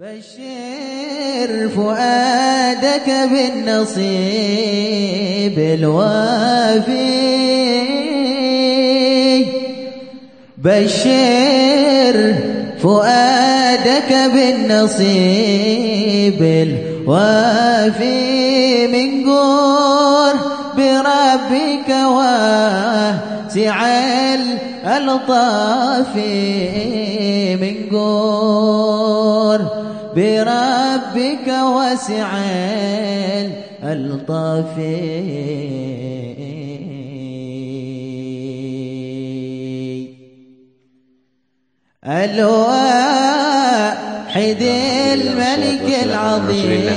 بشر فؤادك بالنصيب الوافي. بشر فؤادك بالنصيب الوافي من قور بربك واسع الألطاف من قور بربك واسع الألطاف الواحد الملك العظيم.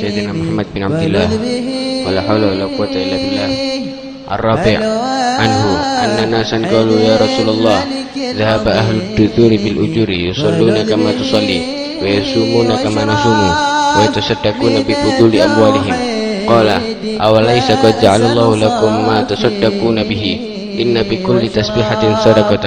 سيدنا محمد بن عبد الله. ولا حول ولا قوة إلا بالله. الرابع عنه أن ناسا قالوا يا رسول الله ذهب أهل الدثور بالأجور يصلون كما تصلي ويصومون كما نصوم ويتصدقون بفضول أموالهم. قال أوليس قد جعل الله لكم ما تصدقون به؟ إن بكل تسبيحة صدقة.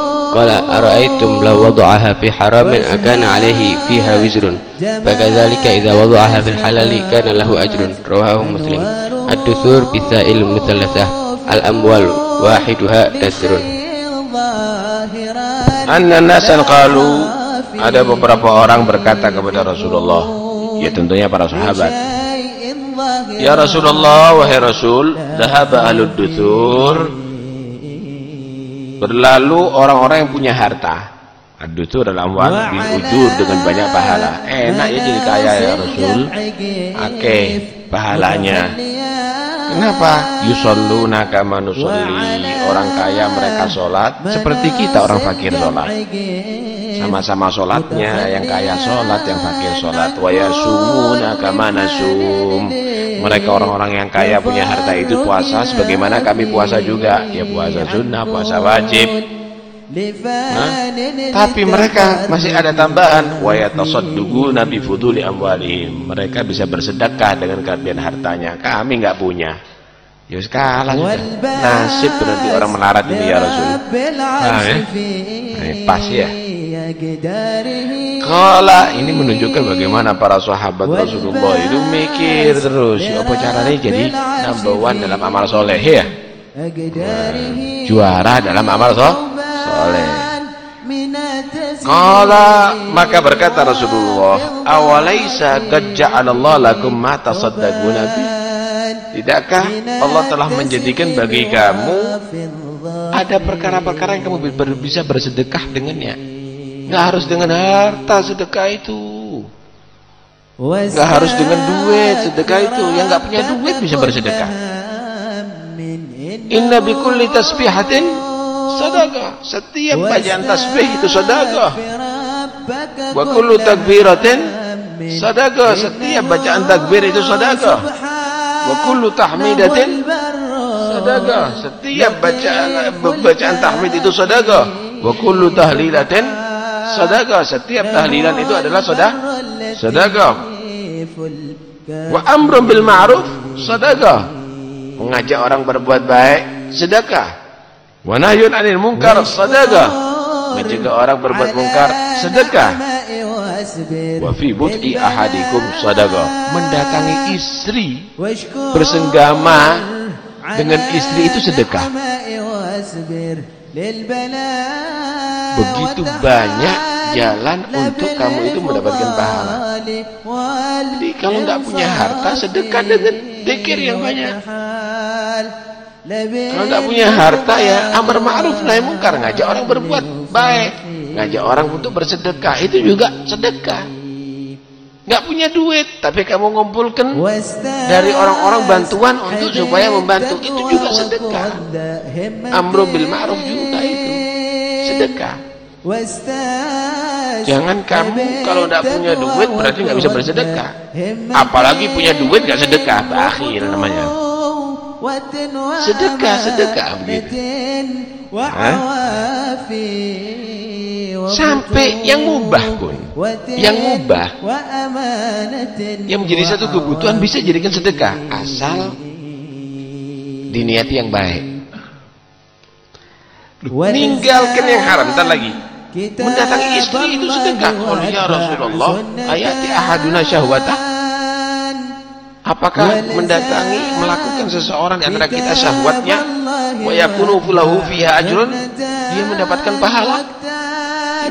قال أرأيتم لو وضعها في حرام أكان عليه فيها وزر فكذلك إذا وضعها في الحلال كان له أجر رواه مسلم الدثور بالثاء المثلثة الأموال واحدها دثر Anna nasan qalu ada beberapa orang berkata kepada Rasulullah ya tentunya para sahabat Ya Rasulullah wahai Rasul dhahaba ahlud duthur berlalu orang-orang yang punya harta Ad-duthur dalam waktu ujur dengan banyak pahala enak ya jadi kaya ya Rasul oke pahalanya Kenapa? Yusalluna kama nusalli. Orang kaya mereka sholat seperti kita orang fakir sholat. Sama-sama sholatnya, yang kaya sholat, yang fakir sholat. Wa yasumuna kama nasum. Mereka orang-orang yang kaya punya harta itu puasa sebagaimana kami puasa juga. Ya puasa sunnah, puasa wajib. Nah, tapi mereka masih ada tambahan wa yatasaddaquna bi fuduli amwalihim. Mereka bisa bersedekah dengan kelebihan hartanya. Kami nggak punya. Ya sudah. Nasib berarti orang melarat ini ya Rasul. Nah, ya? Nah, pas ya. Kala ini menunjukkan bagaimana para sahabat Rasulullah itu mikir terus apa caranya jadi number one dalam amal soleh ya. Juara dalam amal soleh soleh. Kala maka berkata Rasulullah, awalaisa qad ja'alallahu lakum ma tasaddaquna bi? Tidakkah Allah telah menjadikan bagi kamu ada perkara-perkara yang kamu bisa bersedekah dengannya? Nggak harus dengan harta sedekah itu. Nggak harus dengan duit sedekah itu. Yang nggak punya duit bisa bersedekah. Inna bikulli tasbihatin sadaqah. Setiap bacaan tasbih itu sadaqah. Wa kullu takbiratin sadaqah. Setiap bacaan takbir itu sadaqah. Wa kullu tahmidatin sadaqah. Setiap bacaan bacaan tahmid itu sadaqah. Wa kullu tahlilatin sadaqah. Setiap tahlilan itu adalah sadaqah. Sadaqah. Wa amrun bil ma'ruf sadaqah. Mengajak orang berbuat baik sedekah. Wa nahyun 'anil munkar sedekah. Mencegah orang berbuat mungkar sedekah. Wa fi bud'i ahadikum sedekah. Mendatangi istri bersenggama dengan istri itu sedekah. Begitu banyak jalan untuk kamu itu mendapatkan pahala. Jadi kalau nggak punya harta sedekah dengan zikir yang banyak. Kalau nggak punya harta ya amar ma'ruf nahi mungkar ngajak orang berbuat baik, ngajak orang untuk bersedekah itu juga sedekah. Nggak punya duit tapi kamu ngumpulkan dari orang-orang bantuan untuk supaya membantu. Itu juga sedekah. amru bil ma'ruf juga itu. Sedekah. Jangan kamu kalau tidak punya duit berarti nggak bisa bersedekah. apalagi punya duit nggak sedekah. Bakhil namanya. Sedekah sedekah begitu. Hah? Sampai yang mubah pun yang mubah yang menjadi satu kebutuhan bisa jadikan sedekah asal diniati yang baik. Meninggalkan yang haram ntar lagi. mendatangi istri itu sedekah. oh ya Rasulullah ayati ahaduna syahwatah apakah mendatangi melakukan seseorang di antara kita syahwatnya? wa yakunu fulahu fiha ajrun. Dia mendapatkan pahala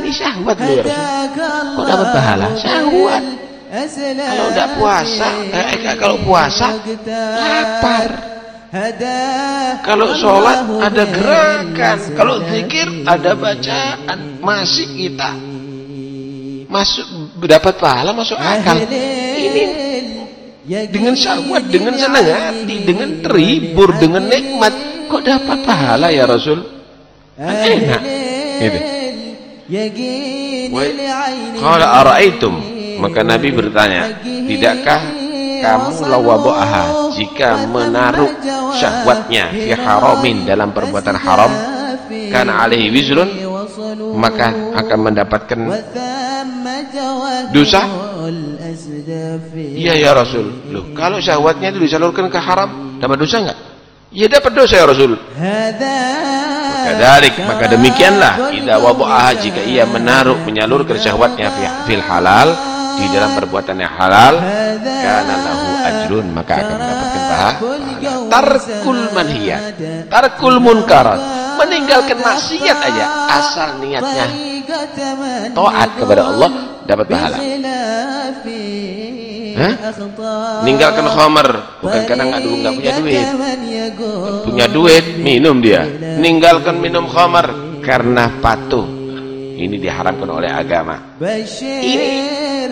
ini syahwat loh ya Rasul kok dapat pahala? Syahwat. Kalau tidak puasa eh, eh, kalau puasa lapar. Kalau sholat ada gerakan. Kalau zikir ada bacaan. Masih kita masuk dapat pahala masuk akal. Ini dengan syahwat dengan senang hati dengan terhibur dengan nikmat kok dapat pahala ya Rasul? Enak. Gitu Qala ara'aitum? Maka Nabi bertanya tidakkah kamu lawadu'aha jika menaruh syahwatnya fi haramin dalam perbuatan haram? Karena alaihi wizrun? maka akan mendapatkan dosa. iya ya Rasul. Loh kalau syahwatnya itu disalurkan ke haram dapat dosa enggak ya dapat dosa ya Rasul Kadalik maka demikianlah idza wada'aha jika ia menaruh menyalurkan syahwatnya fil halal di dalam perbuatan yang halal karena lahu ajrun maka akan mendapatkan pahala. Tarkul manhiyat tarkul munkarat meninggalkan maksiat aja asal niatnya taat kepada Allah dapat pahala Ninggalkan khamar bukan karena nggak dulu nggak punya duit. Punya duit minum dia. Ninggalkan minum khamar karena patuh. Ini diharamkan oleh agama. Ini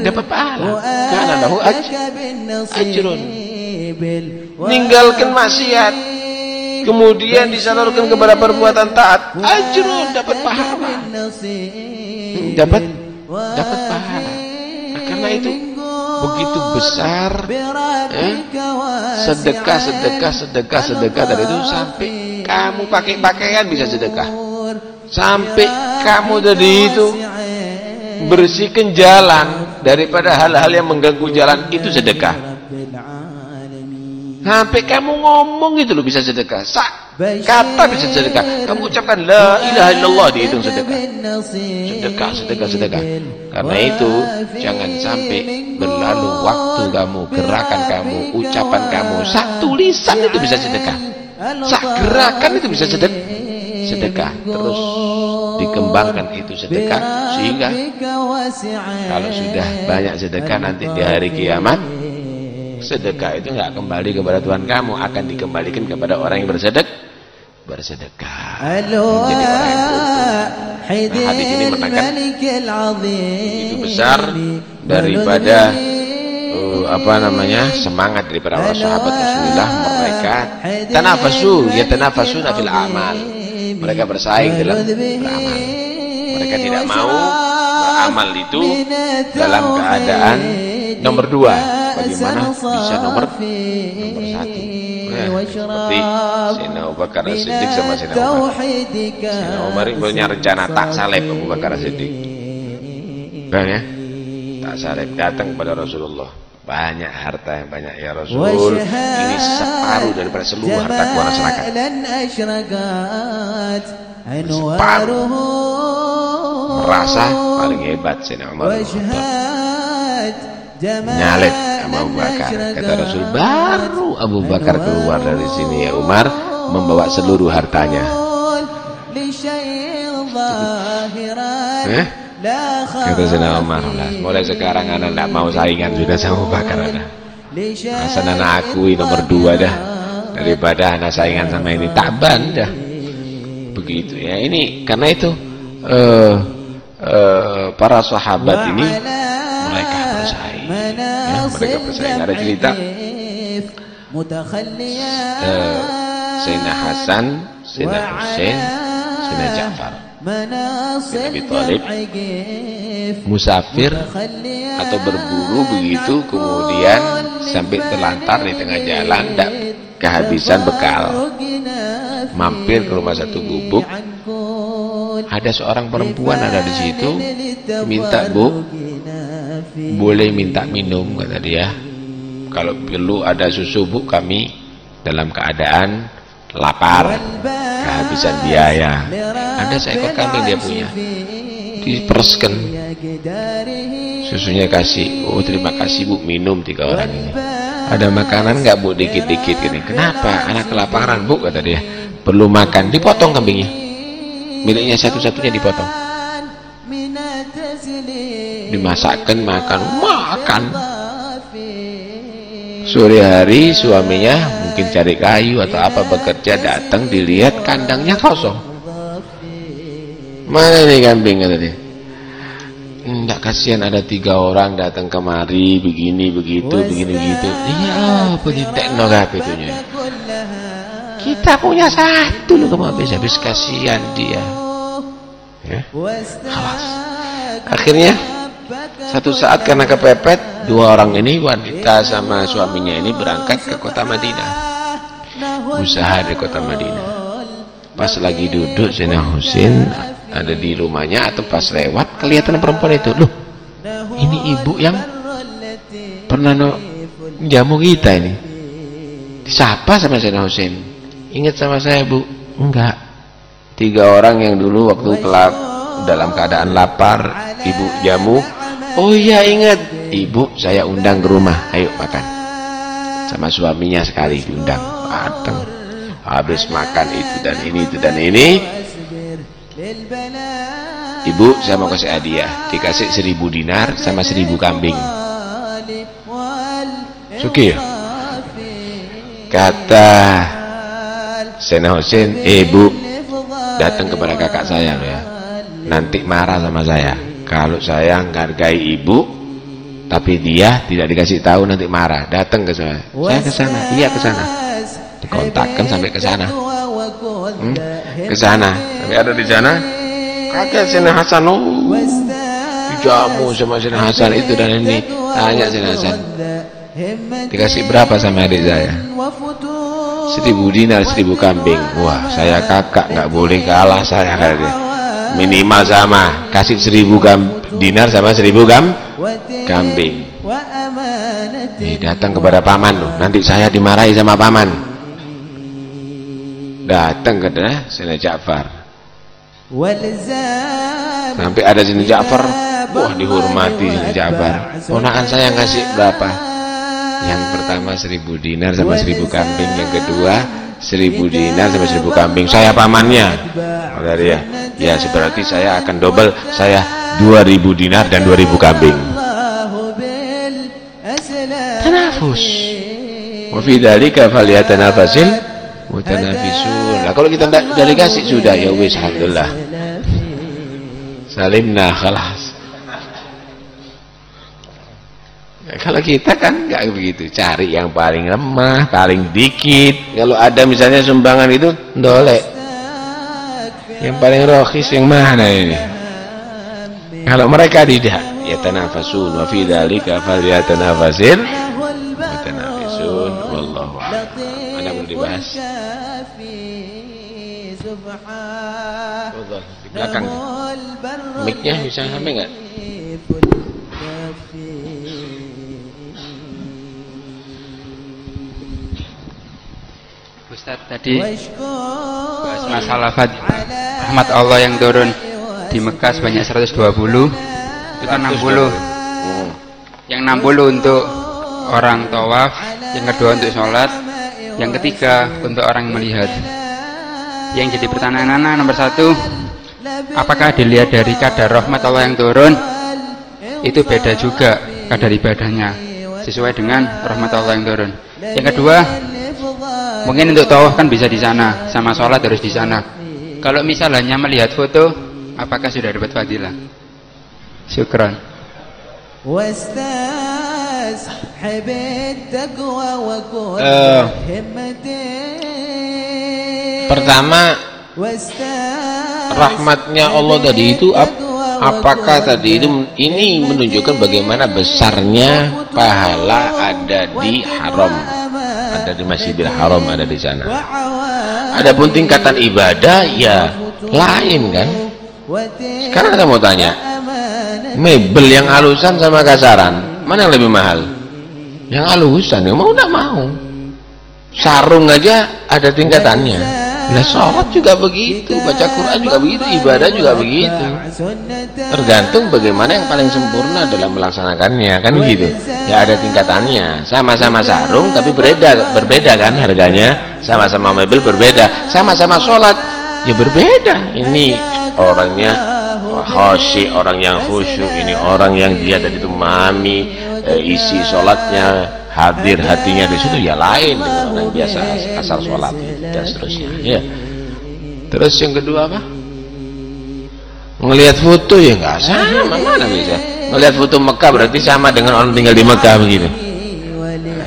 dapat pahala. Karena lahu ajrun. Ninggalkan maksiat. Kemudian disalurkan kepada perbuatan taat. Ajrun dapat pahala. Dapat dapat pahala. Karena itu begitu besar eh, sedekah sedekah sedekah sedekah. Dari itu sampai kamu pakai pakaian bisa sedekah. sampai kamu dari itu bersihkan jalan daripada hal-hal yang mengganggu jalan itu sedekah sampai kamu ngomong itu lo bisa sedekah. Sa kata bisa sedekah. Kamu ucapkan la ilaha illallah dihitung sedekah. Sedekah sedekah sedekah. Karena itu jangan sampai berlalu waktu kamu gerakan kamu ucapan kamu. Sak tulisan itu bisa sedekah. Sak gerakan itu bisa sedekah sedekah. Terus dikembangkan itu sedekah. Sehingga kalau sudah banyak sedekah nanti di hari kiamat sedekah itu nggak kembali kepada Tuhan kamu akan dikembalikan kepada orang yang bersedek bersedekah. Menjadi orang yang nah, ini menekan itu besar daripada uh, apa namanya semangat dari para sahabat Rasulullah mereka tanafasu ya tanafasu nafil amal. Mereka bersaing dalam beramal. Mereka tidak mau beramal itu dalam keadaan nomor dua bagaimana? Bisa nomor? nomor satu. nah, seperti Sina Abu Bakar Siddiq sama Sina Umar. Sina Umar punya rencana tak salib Abu Bakar Siddiq. Kan ya? Tak salib. Datang kepada Rasulullah. Banyak harta yang banyak. Ya Rasul ini separuh daripada seluruh harta ku masyarakat separuh. merasa paling hebat Sina Umar nyalip sama Abu Bakar. Kata Rasul baru Abu Bakar keluar dari sini ya Umar membawa seluruh hartanya. Eh? kata Sina Umar mulai sekarang anak tidak mau saingan sudah sama Abu Bakar anak asal anak akui nomor dua dah. Daripada anak saingan sama ini taban dah. Begitu ya. Ini karena itu uh, uh, para sahabat ini mereka bersaing ya, mereka bersaing ada cerita? Uh, Sayyidina Hasan Sayyidina Hussein Sayyidina Ja'far. bin Abi Thalib musafir atau berburu begitu kemudian sampai terlantar di tengah jalan tidak kehabisan bekal. Mampir ke rumah satu gubuk. ada seorang perempuan ada di situ minta bu boleh minta minum kata dia. Kalau perlu ada susu bu kami dalam keadaan lapar. Kehabisan biaya. Ada seekor kambing dia punya. Dipereskan. Susunya kasih. Oh terima kasih bu. Minum tiga orang ini. Ada makanan nggak bu? Dikit-dikit gini. Kenapa? Anak kelaparan bu kata dia. Perlu makan. Dipotong kambingnya. Miliknya satu-satunya dipotong dimasakkan makan makan. Sore hari suaminya mungkin cari kayu atau apa bekerja datang dilihat kandangnya kosong. Mana ini kambing kata dia? Enggak kasihan ada tiga orang datang kemari begini begitu begini begitu. Iya apa di tekno itunya kita punya satu loh kamu habis habis kasihan dia. Ya? Awas. Akhirnya satu saat karena kepepet dua orang ini wanita sama suaminya ini berangkat ke kota Madinah. Usaha di kota Madinah. Pas lagi duduk Zainal Husin ada di rumahnya atau pas lewat kelihatan perempuan itu. Loh ini ibu yang pernah no, jamu kita ini. Disapa sama Zainal Husin ingat sama saya bu? Enggak. Tiga orang yang dulu waktu kelap dalam keadaan lapar ibu jamu oh iya ingat. Ibu saya undang ke rumah. Ayo makan. Sama suaminya sekali diundang. Datang habis makan itu dan ini itu dan ini. Ibu saya mau kasih hadiah. Dikasih seribu dinar sama seribu kambing. Suki ya? Kata Sena Hussein ibu datang kepada kakak saya ya. Nanti marah sama saya kalau saya menghargai ibu tapi dia tidak dikasih tahu nanti marah datang ke saya. Saya ke sana. Iya ke sana. Dikontakkan sampai ke sana. Hmm? ke sana. Tapi ada di sana? Kakek Sina Hasan oh. Dijamu sama Sina Hasan itu dan ini. Tanya Sina Hasan. Dikasih berapa sama adik saya? Seribu dinar seribu kambing. Wah saya kakak nggak boleh kalah saya. kali minimal sama. Kasih seribu gam, dinar sama seribu gam kambing. Nih, datang kepada paman loh. Nanti saya dimarahi sama paman. Datang ke sini Ja'far. Sampai ada sini Ja'far. Wah dihormati sini Ja'far. Ponakan saya ngasih berapa? Yang pertama seribu dinar sama seribu kambing. Yang kedua seribu dinar sama seribu kambing. Saya pamannya. Dari ya. Ya seberarti saya akan double. Saya dua ribu dinar dan dua ribu kambing. Tanafus wa fi dzalika falyatanafasil mutanafisun. Nah kalau kita tidak delegasi sudah. Ya wis alhamdulillah. Salimna khalas kalau kita kan nggak begitu. Cari yang paling lemah paling dikit. Kalau ada misalnya sumbangan itu dolek yang paling rohis yang mana ini? Kalau mereka tidak. Ya tanafasun wa fi dzalika falyatanafasil. Mutanafisun wallahu a'lam. Ada mau dibahas? Di belakang. Mic-nya bisa sampai enggak Ustaz tadi bahas masalah rahmat Allah yang turun di Mekah sebanyak 120 itu 60 yang 60 untuk orang tawaf yang kedua untuk sholat yang ketiga untuk orang melihat. Yang jadi pertanyaan anak nomor satu apakah dilihat dari kadar rahmat Allah yang turun? Itu beda juga kadar ibadahnya sesuai dengan rahmat Allah yang turun. Yang kedua mungkin untuk tawaf kan bisa di sana sama sholat harus di sana. Kalau misalnya melihat foto apakah sudah dapat fadilah? Syukran uh, eh, pertama rahmatnya Allah tadi itu apakah tadi itu ini menunjukkan bagaimana besarnya pahala ada di haram? Ada di Masjidil Haram ada di sana. Adapun tingkatan ibadah ya lain kan? Sekarang saya mau tanya mebel yang halusan sama kasaran mana yang lebih mahal? Yang halusan yang mau tidak mau. Sarung aja ada tingkatannya Lah sholat juga begitu, baca Quran juga begitu, ibadah juga begitu. Tergantung bagaimana yang paling sempurna dalam melaksanakannya, kan gitu. Ya ada tingkatannya. Sama-sama sarung tapi berbeda, berbeda kan harganya. Sama-sama mebel berbeda. Sama-sama sholat ya berbeda. Ini orangnya khoshi, orang yang khusyuk. Ini orang yang dia tadi itu memahami eh, isi sholatnya, hadir hatinya di situ ya lain dengan orang yang biasa asal sholat dan seterusnya. Ya. Terus yang kedua apa? Ngelihat foto ya nggak sama mana bisa. Ngelihat foto Mekah berarti sama dengan orang tinggal di Mekah begitu.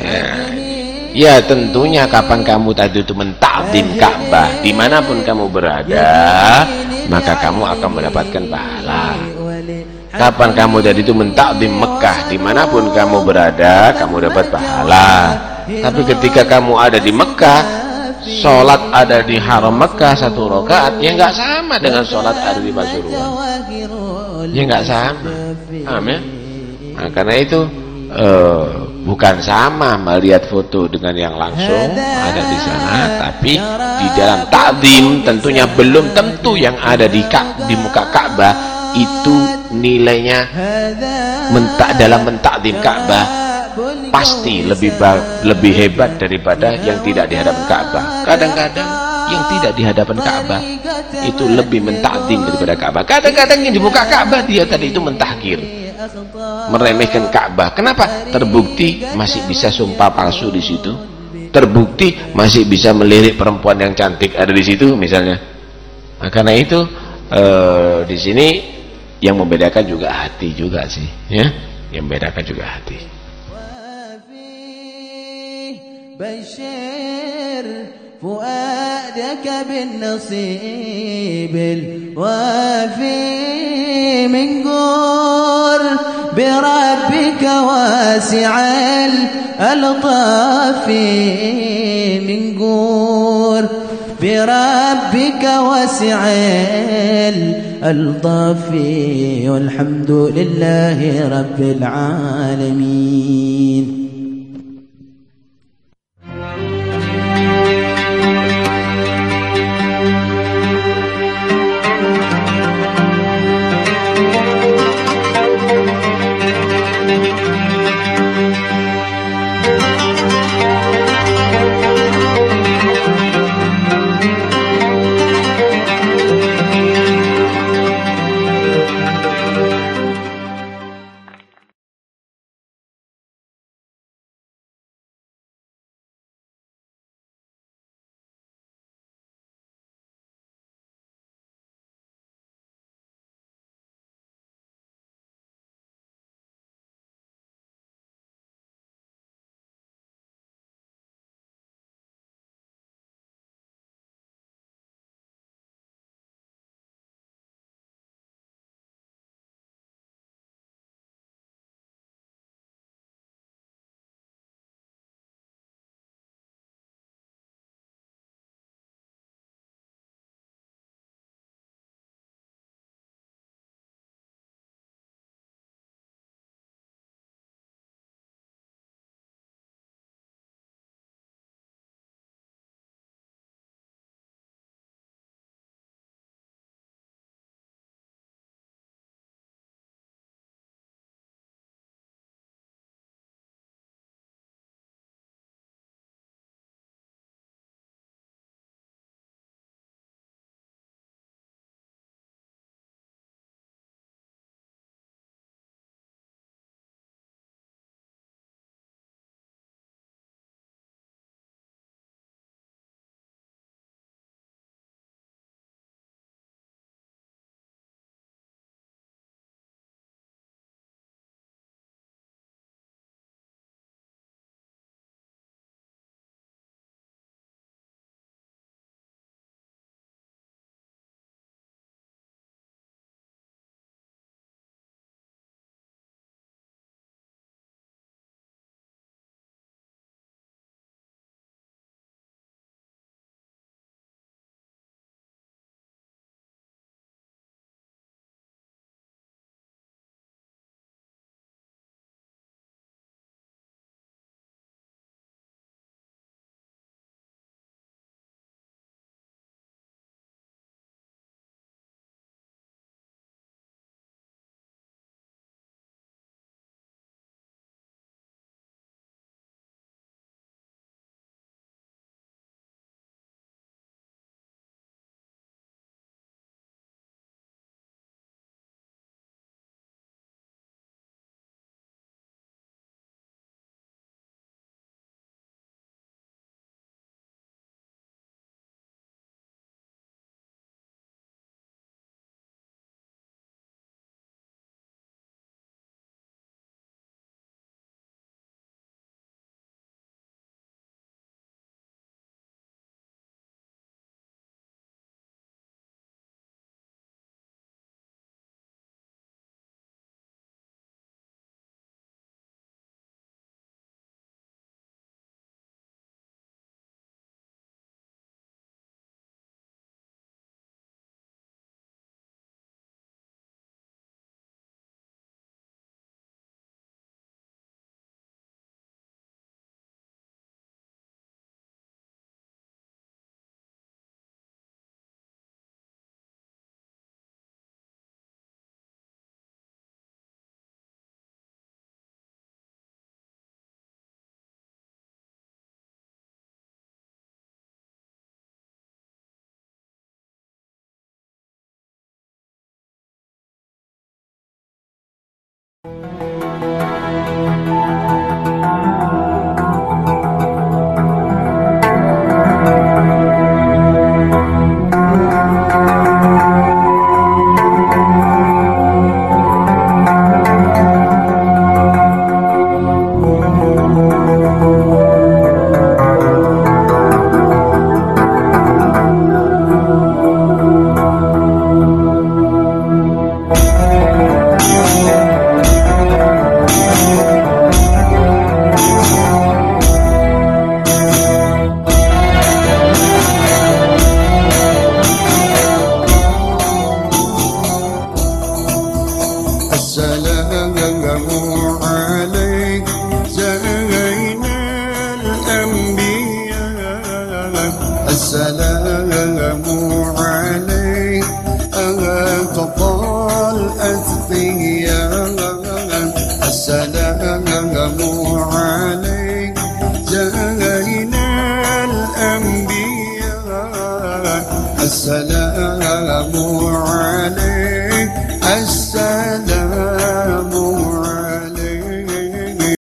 Ya, ya tentunya kapan kamu tadi itu mentakdim Ka'bah di mana pun kamu berada maka kamu akan mendapatkan pahala kapan kamu tadi itu mentakdim Mekah? Di mana pun kamu berada kamu dapat pahala. Tapi ketika kamu ada di Mekah sholat ada di haram Mekah satu rakaat ya nggak sama dengan sholat ada di Pasuruan ya nggak sama. Paham ya? Nah, karena itu eh, bukan sama melihat foto dengan yang langsung ada di sana tapi di dalam takdim tentunya belum tentu yang ada di di muka Ka'bah itu nilainya mentak dalam mentakdim Ka'bah pasti lebih lebih hebat daripada yang tidak di hadapan Ka'bah kadang-kadang yang tidak di hadapan Ka'bah itu lebih mentakdim daripada Ka'bah kadang-kadang yang di muka Ka'bah dia tadi itu mentahkir meremehkan Ka'bah. Kenapa? Terbukti masih bisa sumpah palsu di situ. Terbukti masih bisa melirik perempuan yang cantik ada di situ misalnya. Nah, karena itu eh, di sini yang membedakan juga hati juga sih, ya. Yang membedakan juga hati. بشر فؤادك بالنصيب الوافي من قر بربك واسع الألطاف من قر بربك واسع الألطاف والحمد لله رب العالمين.